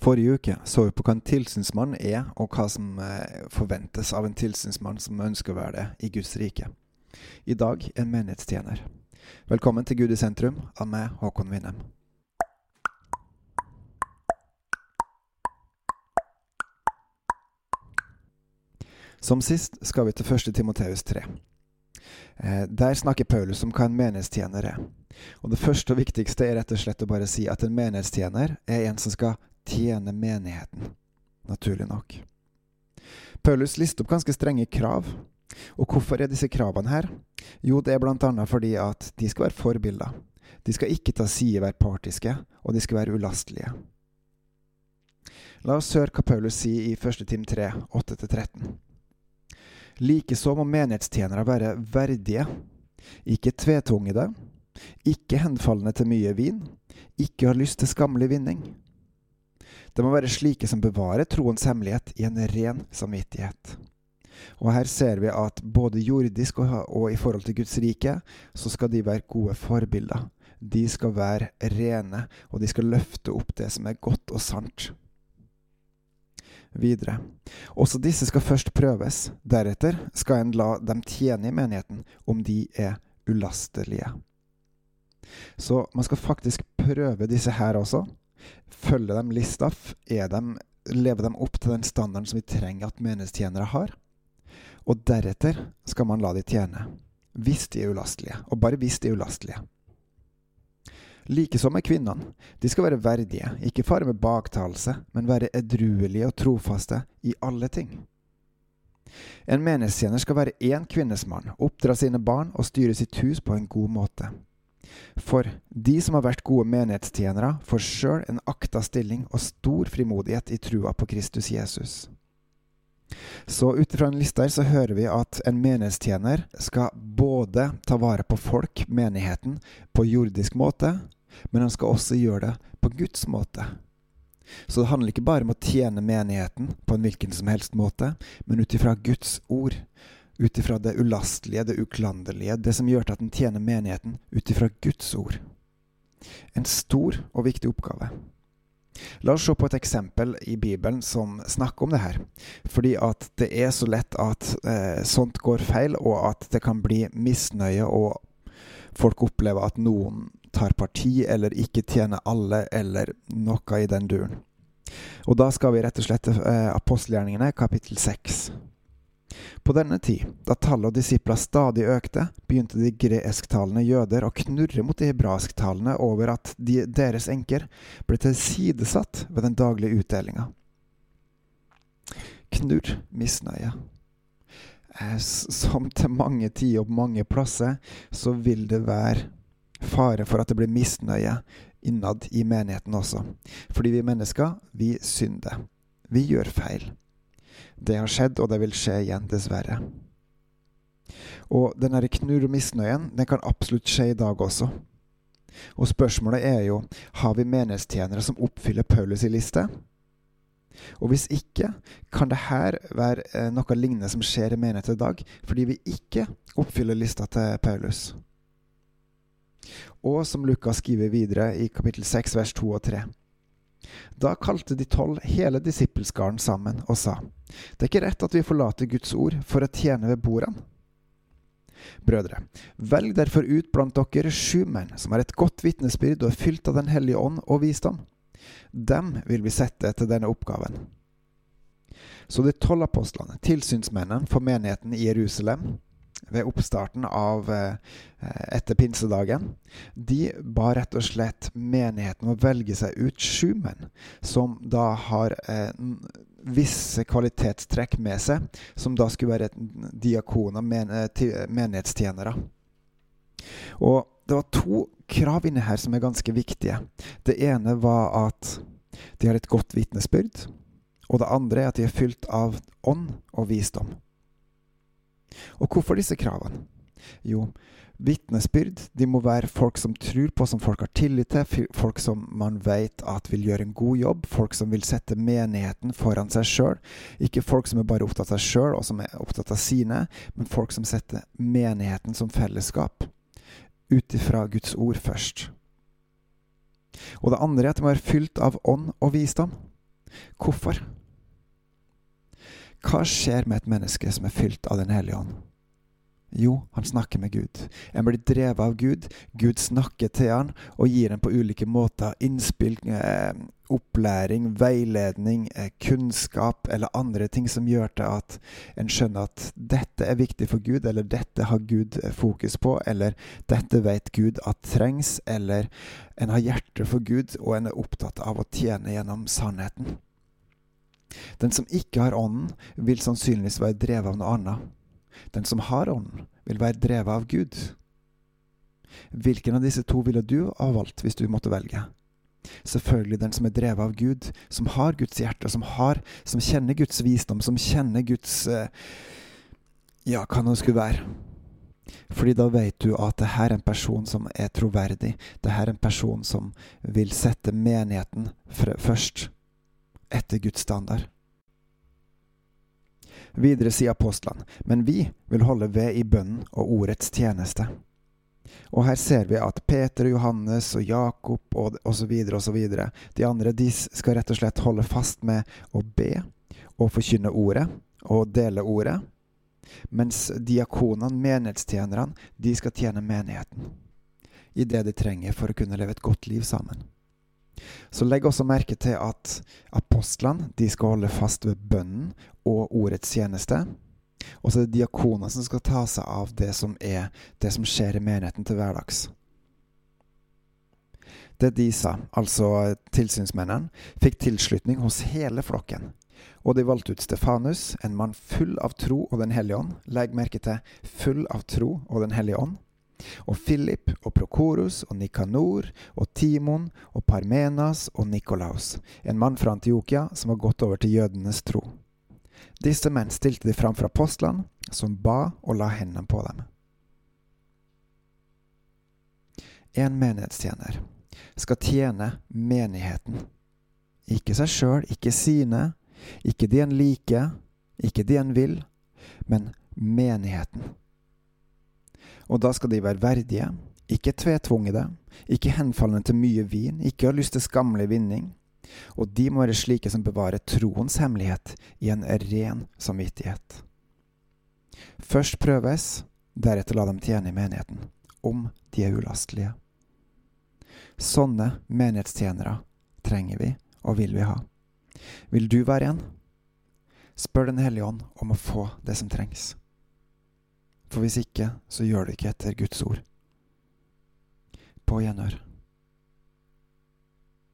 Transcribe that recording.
Forrige uke så vi på hva en tilsynsmann er, og hva som eh, forventes av en tilsynsmann som ønsker å være det i Guds rike. I dag en menighetstjener. Velkommen til Gud i sentrum av meg, Håkon Winnem. Som sist skal vi til 1. Timoteus 3. Eh, der snakker Paulus om hva en menighetstjener er. Og Det første og viktigste er rett og slett å bare si at en menighetstjener er en som skal tjene menigheten. Naturlig nok. Paulus lister opp ganske strenge krav. Og hvorfor er disse kravene her? Jo, det er bl.a. fordi at de skal være forbilder. De skal ikke ta side være partiske, og de skal være ulastelige. La oss høre hva Paulus sier i 1. Tim 3, 8-13. Likeså må menighetstjenere være verdige, ikke tvetungede, ikke henfallende til mye vin, ikke har lyst til skammelig vinning. Det må være slike som bevarer troens hemmelighet i en ren samvittighet. Og her ser vi at både jordisk og, og, i forhold til Guds rike, så skal de være gode forbilder. De skal være rene, og de skal løfte opp det som er godt og sant videre. Også disse skal først prøves, deretter skal en la dem tjene i menigheten om de er ulastelige. Så man skal faktisk prøve disse her også. Følge dem lista, er dem, leve dem opp til den standarden som vi trenger at menighetstjenere har. Og deretter skal man la de tjene, hvis de er ulastelige, og bare hvis de er ulastelige. Likeså med kvinnene. De skal være verdige, ikke fare med baktalelse, men være edruelige og trofaste i alle ting. En menighetstjener skal være én kvinnes mann, oppdra sine barn og styre sitt hus på en god måte. For de som har vært gode menighetstjenere, får sjøl en akta stilling og stor frimodighet i trua på Kristus Jesus. Så ut ifra en liste her så hører vi at en menighetstjener skal både ta vare på folk, menigheten, på jordisk måte, men han skal også gjøre det på Guds måte. Så det handler ikke bare om å tjene menigheten på en hvilken som helst måte, men ut ifra Guds ord. Ut ifra det ulastelige, det uklanderlige, det som gjør til at en tjener menigheten ut ifra Guds ord. En stor og viktig oppgave. La oss se på et eksempel i Bibelen som snakker om det her. Fordi at det er så lett at eh, sånt går feil, og at det kan bli misnøye, og folk opplever at noen tar parti eller ikke tjener alle, eller noe i den duren. Og da skal vi rett og slett til eh, apostelgjerningene, kapittel 6. På denne tid, da tallet av disipler stadig økte, begynte de gresktalende jøder å knurre mot de hebraisktalende over at de, deres enker ble tilsidesatt ved den daglige utdelinga. Knurr misnøye. Eh, som til mange tider og mange plasser, så vil det være fare for at det blir misnøye innad i menigheten også. Fordi vi mennesker, vi synder. Vi gjør feil. Det har skjedd, og det vil skje igjen, dessverre. Og den knurr og misnøyen, den kan absolutt skje i dag også. Og spørsmålet er jo, har vi menighetstjenere som oppfyller Paulus' i liste? Og hvis ikke, kan det her være eh, noe lignende som skjer i menigheten i dag, fordi vi ikke oppfyller lista til Paulus? Og som Lukas skriver videre i kapittel 6 vers 2 og 3. Da kalte de tolv hele disippelskaren sammen og sa, Det er ikke rett at vi forlater Guds ord for å tjene ved bordene. Brødre, velg derfor ut blant dere sju menn som har et godt vitnesbyrd og er fylt av Den hellige ånd og visdom. Dem vil vi sette til denne oppgaven. Så de tolv apostlene, tilsynsmennene for menigheten i Jerusalem, ved oppstarten av eh, etter pinsedagen. De ba rett og slett menigheten å velge seg ut sju menn som da har eh, visse kvalitetstrekk med seg, som da skulle være diakoner, eh, menighetstjenere. Og det var to krav inne her som er ganske viktige. Det ene var at de har et godt vitnesbyrd. Og det andre er at de er fylt av ånd og visdom. Og hvorfor disse kravene? Jo, vitnesbyrd de må være folk som tror på, som folk har tillit til, folk som man vet at vil gjøre en god jobb, folk som vil sette menigheten foran seg sjøl. Ikke folk som er bare opptatt av sjøl og som er opptatt av sine, men folk som setter menigheten som fellesskap. Ut ifra Guds ord først. Og det andre er at de må være fylt av ånd og visdom. Hvorfor? Hva skjer med et menneske som er fylt av Den hellige ånd? Jo, han snakker med Gud. En blir drevet av Gud. Gud snakker til han og gir en på ulike måter innspill, eh, opplæring, veiledning, eh, kunnskap eller andre ting som gjør til at en skjønner at dette er viktig for Gud, eller dette har Gud eh, fokus på, eller dette vet Gud at trengs, eller en har hjerte for Gud, og en er opptatt av å tjene gjennom sannheten. Den som ikke har Ånden, vil sannsynligvis være drevet av noe annet. Den som har Ånden, vil være drevet av Gud. Hvilken av disse to ville du ha valgt hvis du måtte velge? Selvfølgelig den som er drevet av Gud, som har Guds hjerte, som, har, som kjenner Guds visdom, som kjenner Guds eh, Ja, hva nå skulle være. Fordi da vet du at det her er en person som er troverdig. Det her er en person som vil sette menigheten først, etter Guds standard. Videre sier apostlene, men vi vil holde ved i bønnen og ordets tjeneste. Og her ser vi at Peter, og Johannes og Jakob og osv. osv. De andre de skal rett og slett holde fast med å be og forkynne ordet og dele ordet. Mens diakonene, menighetstjenerne, de skal tjene menigheten i det de trenger for å kunne leve et godt liv sammen. Så legg også merke til at apostlene de skal holde fast ved bønnen og ordets tjeneste. Og så er det diakoner som skal ta seg av det som er det som skjer i menigheten til hverdags. Det de sa, altså tilsynsmennene, fikk tilslutning hos hele flokken. Og de valgte ut Stefanus, en mann full av tro og Den hellige ånd. Legg merke til full av tro og Den hellige ånd og Philip og Prokorus og Nikanor og Timon og Parmenas og Nikolaus, en mann fra Antiokia som var gått over til jødenes tro. Disse menn stilte de fram for apostlene, som ba og la hendene på dem. En menighetstjener skal tjene menigheten. Ikke seg sjøl, ikke sine, ikke de en liker, ikke de en vil, men menigheten. Og da skal de være verdige, ikke tvetvungne, ikke henfallende til mye vin, ikke ha lyst til skamlig vinning. Og de må være slike som bevarer troens hemmelighet i en ren samvittighet. Først prøves, deretter la dem tjene i menigheten, om de er ulastelige. Sånne menighetstjenere trenger vi og vil vi ha. Vil du være en? Spør Den hellige ånd om å få det som trengs. For hvis ikke, så gjør du ikke etter Guds ord. På gjenhør.